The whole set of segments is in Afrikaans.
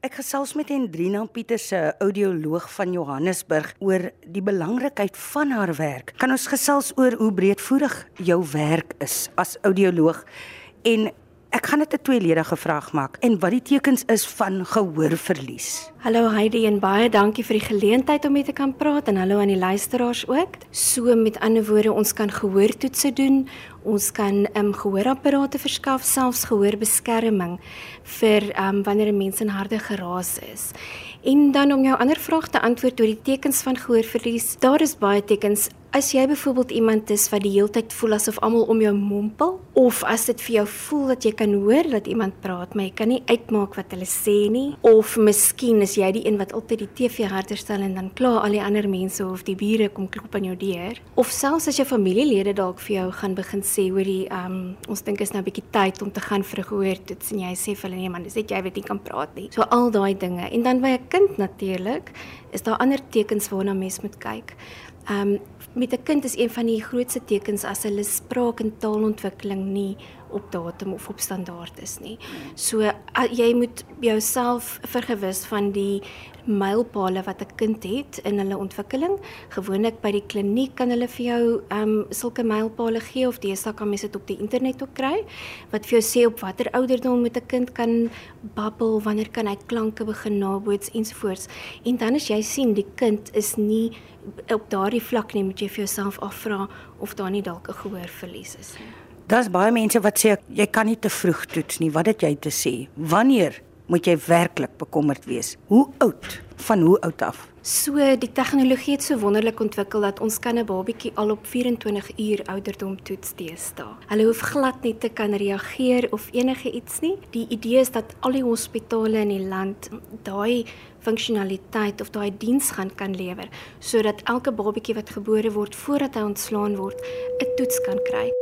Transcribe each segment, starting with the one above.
Ek gesels met Hendrina Pieters, 'n audioloog van Johannesburg oor die belangrikheid van haar werk. Kan ons gesels oor hoe breedvoerig jou werk is as audioloog en Ek gaan dit 'n tweeledige vraag maak en wat die tekens is van gehoorverlies. Hallo Heidi en baie dankie vir die geleentheid om mee te kan praat en hallo aan die luisteraars ook. So met ander woorde, ons kan gehoortoetse doen. Ons kan ehm um, gehoorapparate verskaf, selfs gehoorbeskerming vir ehm um, wanneer 'n mens in harde geraas is. En dan om jou ander vraag te antwoord oor die tekens van gehoorverlies. Daar is baie tekens As jy byvoorbeeld iemand is wat die hele tyd voel asof almal om jou mompel of as dit vir jou voel dat jy kan hoor dat iemand praat maar jy kan nie uitmaak wat hulle sê nie of miskien is jy die een wat altyd die TV harder stel en dan kla al die ander mense of die bure kom klop aan jou deur. Of selfs as jou familielede dalk vir jou gaan begin sê hoor die um, ons dink is nou 'n bietjie tyd om te gaan vir 'n gehoortoets en jy sê vir hulle nee man dis net jy weet nie kan praat nie. So al daai dinge. En dan by 'n kind natuurlik is daar ander tekens waarna mens moet kyk. Ehm um, met 'n kind is een van die grootste tekens as hulle spraak en taalontwikkeling nie op datum of op standaard is nie. So jy moet jouself vergewis van die mylpale wat 'n kind het in hulle ontwikkeling. Gewoonlik by die kliniek kan hulle vir jou ehm um, sulke mylpale gee of deesdae kan mens dit op die internet ook kry wat vir jou sê op watter ouderdom moet 'n kind kan babbel, wanneer kan hy klanke begin naboots ensovoorts. En dan as jy sien die kind is nie op daardie vlak nie, moet jy vir jouself afvra of daar nie dalk 'n gehoorverlies is nie. Daar's baie mense wat sê jy kan nie te vroeg toets nie. Wat het jy te sê? Wanneer moet jy werklik bekommerd wees. Hoe oud? Van hoe oud af? So die tegnologie het so wonderlik ontwikkel dat ons kan 'n babietjie al op 24 uur ouderdom toets deesdae. Hulle hoef glad nie te kan reageer of enige iets nie. Die idee is dat al die hospitale in die land daai funksionaliteit of daai diens gaan kan lewer sodat elke babietjie wat gebore word voordat hy ontslaan word, 'n toets kan kry.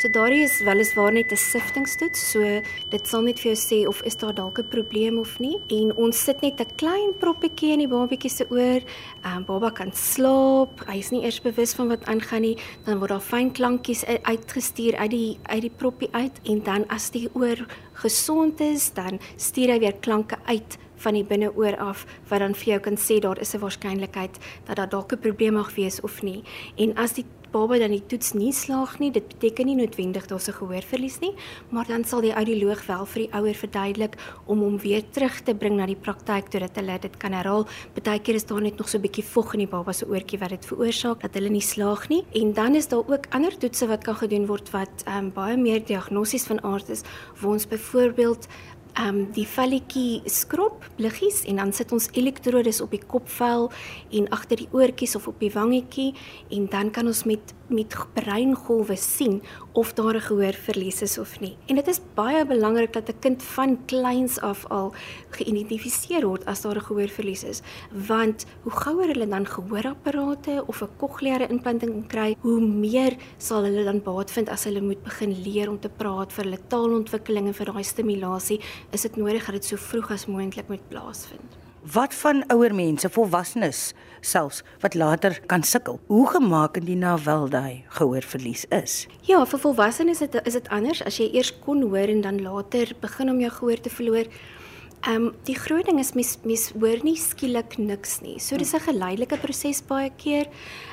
So daardie is weliswaar net 'n siftingstoets, so dit sal net vir jou sê of is daar dalk 'n probleem of nie. En ons sit net 'n klein proppietjie in die babatjie se oor. Ehm um, baba kan slaap. Hy is nie eers bewus van wat aangaan nie. Dan word daar fyn klankies uitgestuur uit die uit die proppie uit en dan as die oor gesond is, dan stuur hy weer klanke uit van die binneoor af wat dan vir jou kan sê daar is 'n waarskynlikheid dat daar dalk 'n probleem mag wees of nie. En as die baba dan die toets nie slaag nie, dit beteken nie noodwendig daar's 'n gehoorverlies nie, maar dan sal die audioloog wel vir die ouer verduidelik om hom weer terug te bring na die praktyk totdat hulle dit kan herhaal. Partykeer is daar net nog so 'n bietjie vog in die baba se oortjie wat dit veroorsaak dat hulle nie slaag nie. En dan is daar ook ander toetse wat kan gedoen word wat um, baie meer diagnosies van aard is, waar ons byvoorbeeld ehm um, die velletjie skrob liggies en dan sit ons elektrodes op die kopvel en agter die oortjies of op die wangetjie en dan kan ons met met breingolwe sien of daar 'n gehoorverlies is of nie. En dit is baie belangrik dat 'n kind van kleins af al geïdentifiseer word as daar 'n gehoorverlies is, want hoe gouer hulle dan gehoorapparate of 'n kokleaire implanting kry, hoe meer sal hulle dan baat vind as hulle moet begin leer om te praat vir hulle taalontwikkeling en vir daai stimulasie, is dit nodig dat dit so vroeg as moontlik moet plaasvind. Wat van ouer mense, volwassenes selfs wat later kan sukkel? Hoe gemaak indien nou wel daai gehoorverlies is? Ja, vir volwassenes is dit is dit anders as jy eers kon hoor en dan later begin om jou gehoor te verloor. Ehm um, die groot ding is mens mens hoor nie skielik niks nie. So dis 'n geleidelike proses baie keer.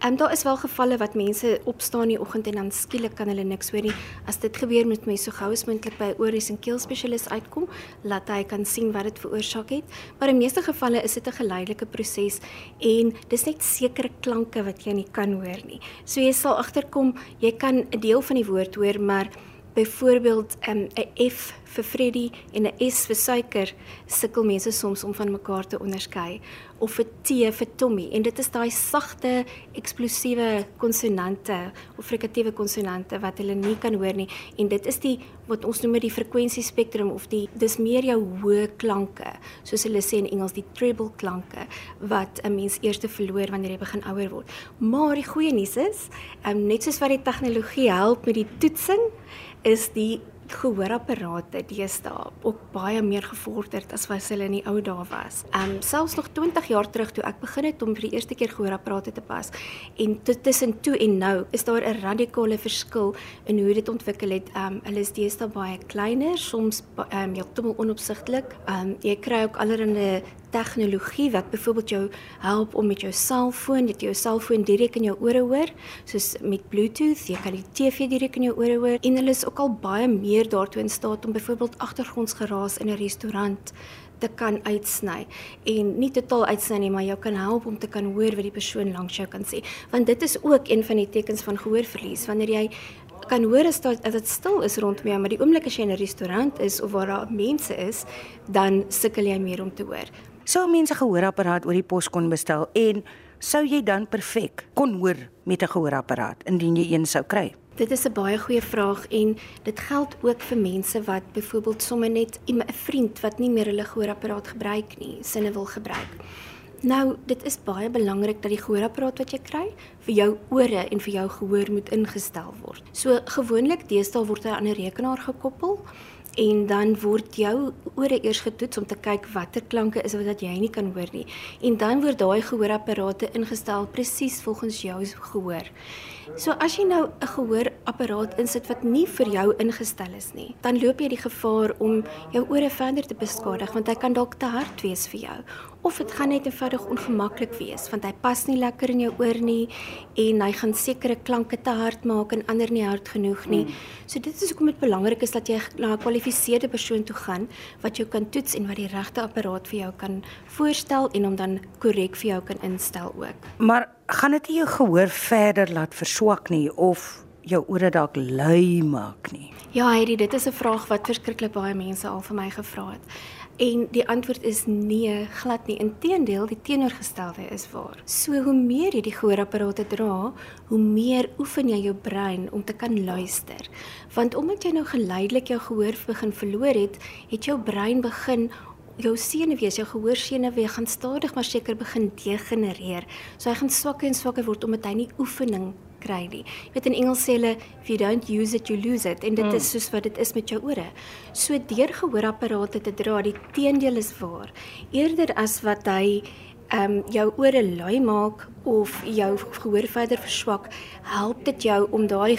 Ehm um, daar is wel gevalle wat mense opstaan in die oggend en dan skielik kan hulle niks hoor nie. As dit gebeur met my so gou as moontlik by 'n oor- en keelspesialis uitkom, laat hy kan sien wat dit veroorsaak het. Maar in meeste gevalle is dit 'n geleidelike proses en dis net sekere klanke wat jy nie kan hoor nie. So jy sal agterkom, jy kan 'n deel van die woord hoor, maar byvoorbeeld ehm, 'n um, F vir Freddy en 'n S vir suiker sukkel mense soms om van mekaar te onderskei. Of 'n T vir Tommy. En dit is daai sagte eksplosiewe konsonante of frikatiewe konsonante wat hulle nie kan hoor nie. En dit is die wat ons noem die frekwensie-spektrum of die dis meer jou hoë klanke. Soos hulle sê in Engels die treble klanke wat 'n mens eers te verloor wanneer jy begin ouer word. Maar die goeie nuus is um, net soos wat die tegnologie help met die toetsing is die gehoorapparate deesdae ook baie meer gevorderd as wat hulle in die ou dae was. Ehm um, selfs nog 20 jaar terug toe ek begin het om vir die eerste keer gehoorapparate te pas en tussen toe en nou is daar 'n radikale verskil in hoe dit ontwikkel het. Ehm um, hulle is deesdae baie kleiner, soms ehm um, heeltemal onopsigtelik. Ehm um, jy kry ook allerlei tegnologie wat byvoorbeeld jou help om met jou selfoon, dit jou selfoon direk in jou ore hoor, soos met Bluetooth, jy kan die TV direk in jou ore hoor en hulle is ook al baie meer daartoe in staat om byvoorbeeld agtergrondsgeraas in 'n restaurant te kan uitsny en nie totaal uitsny nie, maar jou kan help om te kan hoor wat die persoon langs jou kan sê. Want dit is ook een van die tekens van gehoorverlies. Wanneer jy kan hoor as dit stil is rondom jou, maar die oomblik as jy in 'n restaurant is of waar daar mense is, dan sukkel jy meer om te hoor. Sou mense gehoorapparaat oor die pos kon bestel en sou jy dan perfek kon hoor met 'n gehoorapparaat indien jy een sou kry? Dit is 'n baie goeie vraag en dit geld ook vir mense wat byvoorbeeld sommer net 'n vriend wat nie meer hulle gehoorapparaat gebruik nie, sinne wil gebruik. Nou, dit is baie belangrik dat die gehoorapparaat wat jy kry vir jou ore en vir jou gehoor moet ingestel word. So gewoonlik deesdae word hy aan 'n rekenaar gekoppel en dan word jou ore eers getoets om te kyk watter klanke is wat jy nie kan hoor nie. En dan word daai gehoorapparate ingestel presies volgens jou gehoor. So as jy nou 'n gehoorapparaat insit wat nie vir jou ingestel is nie, dan loop jy die gevaar om jou ore verder te beskadig want hy kan dalk te hard wees vir jou of dit gaan net eenvoudig ongemaklik wees want hy pas nie lekker in jou oor nie en hy gaan sekere klanke te hard maak en ander nie hard genoeg nie. Mm. So dit is hoekom dit belangrik is dat jy na 'n gekwalifiseerde persoon toe gaan wat jou kan toets en wat die regte apparaat vir jou kan voorstel en hom dan korrek vir jou kan instel ook. Maar gaan dit jou gehoor verder laat verswak nie of jou ore dalk lui maak nie? Ja, Heidi, dit is 'n vraag wat verskriklik baie mense al vir my gevra het. En die antwoord is nee, glad nie. Inteendeel, die teenoorgestelde is waar. So hoe meer jy die gehoorapparate dra, hoe meer oefen jy jou brein om te kan luister. Want omdat jy nou geleidelik jou gehoor begin verloor het, het jou brein begin jou senuwees, jou gehoorsenuwee gaan stadig maar seker begin degenereer. So hy gaan swakker en swakker word omdat hy nie oefening kry nie. Jy weet in Engels sê hulle if you don't use it you lose it en dit mm. is soos wat dit is met jou ore. So deur gehoorapparate te dra, die teendeel is waar. Eerder as wat hy ehm um, jou ore lui maak of jou gehoor verder verswak, help dit jou om daai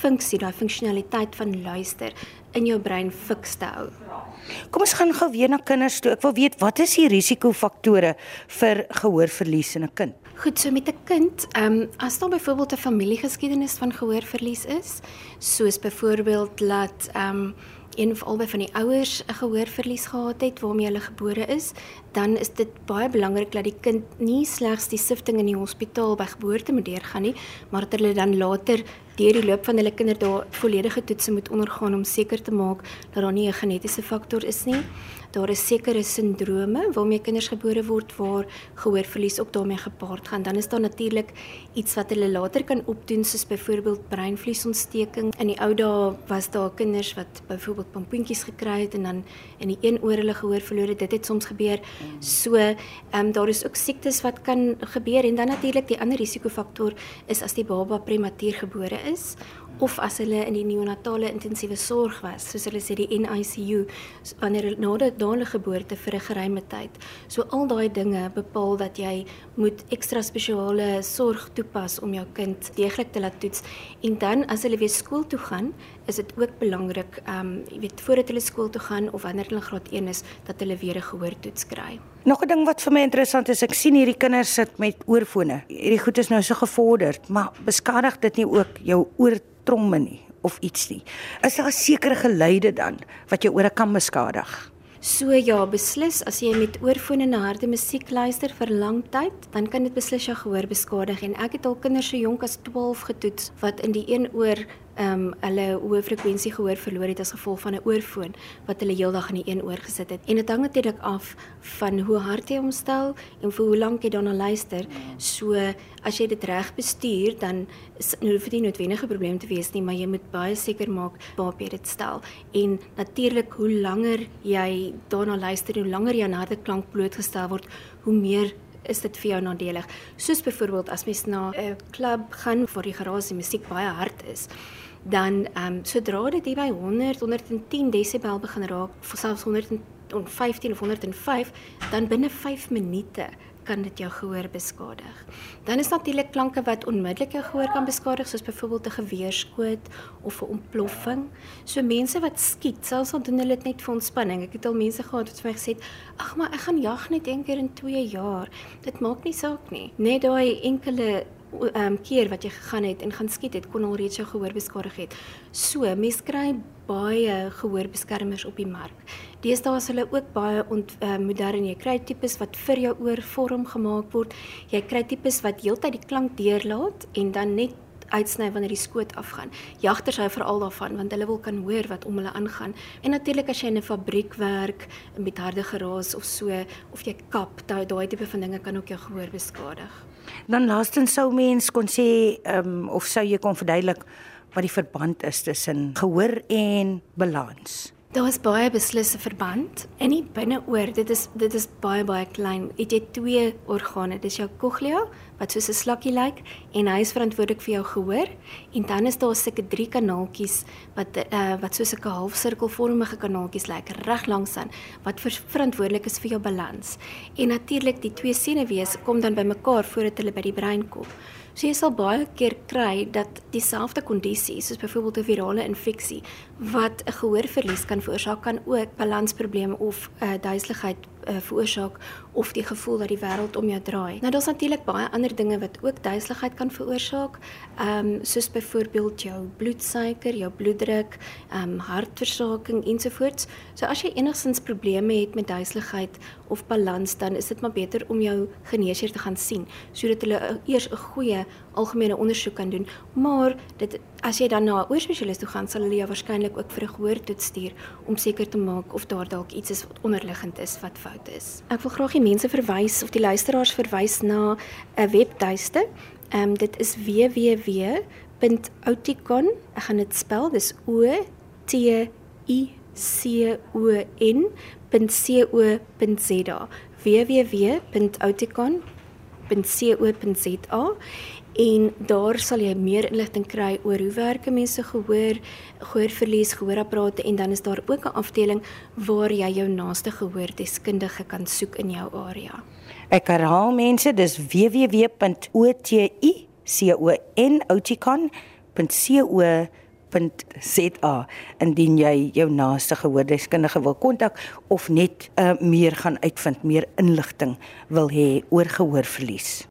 funksie, daai funksionaliteit van luister in jou brein fiks te hou. Kom ons gaan gou weer na kinders toe. Ek wil weet wat is die risikofaktore vir gehoorverlies in 'n kind? Goed, so met 'n kind, ehm um, as daar byvoorbeeld 'n familiegeskiedenis van gehoorverlies is, soos byvoorbeeld dat ehm um, een of albei van die ouers 'n gehoorverlies gehad het waarmee hulle gebore is, dan is dit baie belangrik dat die kind nie slegs die sifting in die hospitaal by geboorte moet deurgaan nie, maar dat hulle dan later deur die loop van hulle kinderdae volledige toetse moet ondergaan om seker te maak dat daar nie 'n genetiese faktor is nie. Daar is sekere sindrome waarmee kinders gebore word waar gehoorverlies ook daarmee gepaard gaan. Dan is daar natuurlik iets wat hulle later kan opdoen soos byvoorbeeld breinvliesontsteking. In die ou dae was daar kinders wat byvoorbeeld pompoentjies gekry het en dan in die een oor hulle gehoor verloor het. Dit het soms gebeur. So, ehm um, daar is ook siektes wat kan gebeur en dan natuurlik die ander risikofaktor is as die baba prematuur gebore is of as hulle in die neonatale intensiewe sorg was, soos hulle sê die NICU, wanneer hulle na daardie geboorte vir 'n geruime tyd. So al daai dinge bepaal dat jy moet ekstra spesiale sorg toepas om jou kind deeglik te laat toets en dan as hulle weer skool toe gaan, is dit ook belangrik, ehm um, jy weet voordat hulle skool toe gaan of wanneer hulle graad 1 is, dat hulle weer 'n gehoortoets kry. Nog 'n ding wat vir my interessant is, ek sien hierdie kinders sit met oorfone. Hierdie goed is nou so gevorderd, maar beskadig dit nie ook jou oor tromme nie of iets nie. Is daar sekere geluide dan wat jou ore kan beskadig? So ja, beslis as jy met oorfone na harde musiek luister vir lang tyd, dan kan dit beslis jou gehoor beskadig en ek het al kinders so jonk as 12 getoets wat in die een oor ehm um, hulle hoë frekwensie gehoor verloor het as gevolg van 'n oorfoon wat hulle heeldag in die een oor gesit het. En dit hang natuurlik af van hoe hard jy hom stel en vir hoe lank jy daarna luister. So as jy dit reg bestuur, dan is nou vir die noodwendige probleem te wees nie, maar jy moet baie seker maak waar jy dit stel. En natuurlik hoe langer jy daarna luister, hoe langer jy aan harde klank blootgestel word, hoe meer is dit vir jou nadelig. Soos byvoorbeeld as mens na 'n klub gaan waar die geraas en musiek baie hard is, dan ehm um, sodra dit hier by 100 110 desibel begin raak, selfs 115 of 105, dan binne 5 minute kan dit jou gehoor beskadig. Dan is natuurlik klanke wat onmiddellik jou gehoor kan beskadig, soos byvoorbeeld 'n geweerskoot of 'n ontploffing. So mense wat skiet, selfs al doen hulle dit net vir ontspanning. Ek het al mense gehad wat vir my gesê het, "Ag, maar ek gaan jag net een keer in 2 jaar. Dit maak nie saak nie." Net daai enkele um, keer wat jy gegaan het en gaan skiet het, kon al reeds jou gehoor beskadig het. So, mense kry baie gehoorbeskermers op die mark. Deesdae is hulle ook baie ont, uh, modern. Jy kry tipes wat vir jou oor vorm gemaak word. Jy kry tipes wat heeltyd die klank deurlaat en dan net uitsny wanneer die skoot afgaan. Jagters hou veral daarvan want hulle wil kan hoor wat om hulle aangaan. En natuurlik as jy in 'n fabriek werk met harde geraas of so of jy kap, daai tipe van dinge kan ook jou gehoor beskadig. Dan laastens sou mens kon sê ehm um, of sou jy kon verduidelik wat die verband is tussen gehoor en balans. Daar is baie beslisse verband in die binneoor. Dit is dit is baie baie klein. Het jy twee organe. Dis jou cochlea wat soos 'n slakkie lyk en hy is verantwoordelik vir jou gehoor en dan is daar sulke drie kanaaltjies wat uh, wat soos 'n halfsirkelvormige kanaaltjies lyk reg langs aan wat verantwoordelik is vir jou balans. En natuurlik die twee senuwees kom dan bymekaar voordat hulle by die brein kom. So jy sal baie keer kry dat dieselfde kondisie, soos byvoorbeeld 'n virale infeksie wat 'n gehoorverlies kan veroorsaak, kan ook balansprobleme of uh, duiseligheid uh, veroorsaak of die gevoel dat die wêreld om jou draai. Nou daar's natuurlik baie ander dinge wat ook duiseligheid kan veroorsaak. Ehm um, soos byvoorbeeld jou bloedsuiker, jou bloeddruk, ehm um, hartversaking ensovoorts. So as jy enigsins probleme het met duiseligheid of balans, dan is dit maar beter om jou geneesheer te gaan sien sodat hulle uh, eers 'n goeie algemene ondersoek kan doen. Maar dit as jy dan na 'n oorspesialis toe gaan, sal hulle jou waarskynlik ook vir 'n gehoortoets stuur om seker te maak of daar dalk iets is wat onderliggend is wat fout is. Ek wil graag die mense verwys of die luisteraars verwys na 'n webtuiste. Ehm um, dit is www.outicon. Ek gaan dit spel. Dis O T I C O N.co.za. www.outicon.co.za en daar sal jy meer inligting kry oor hoe werk mense gehoor, gehoorverlies, gehoorapparate en dan is daar ook 'n afdeling waar jy jou naaste gehoordeskundige kan soek in jou area. Ek herhaal mense, dis www.oticon.co.za indien jy jou naaste gehoordeskundige wil kontak of net uh, meer gaan uitvind, meer inligting wil hê oor gehoorverlies.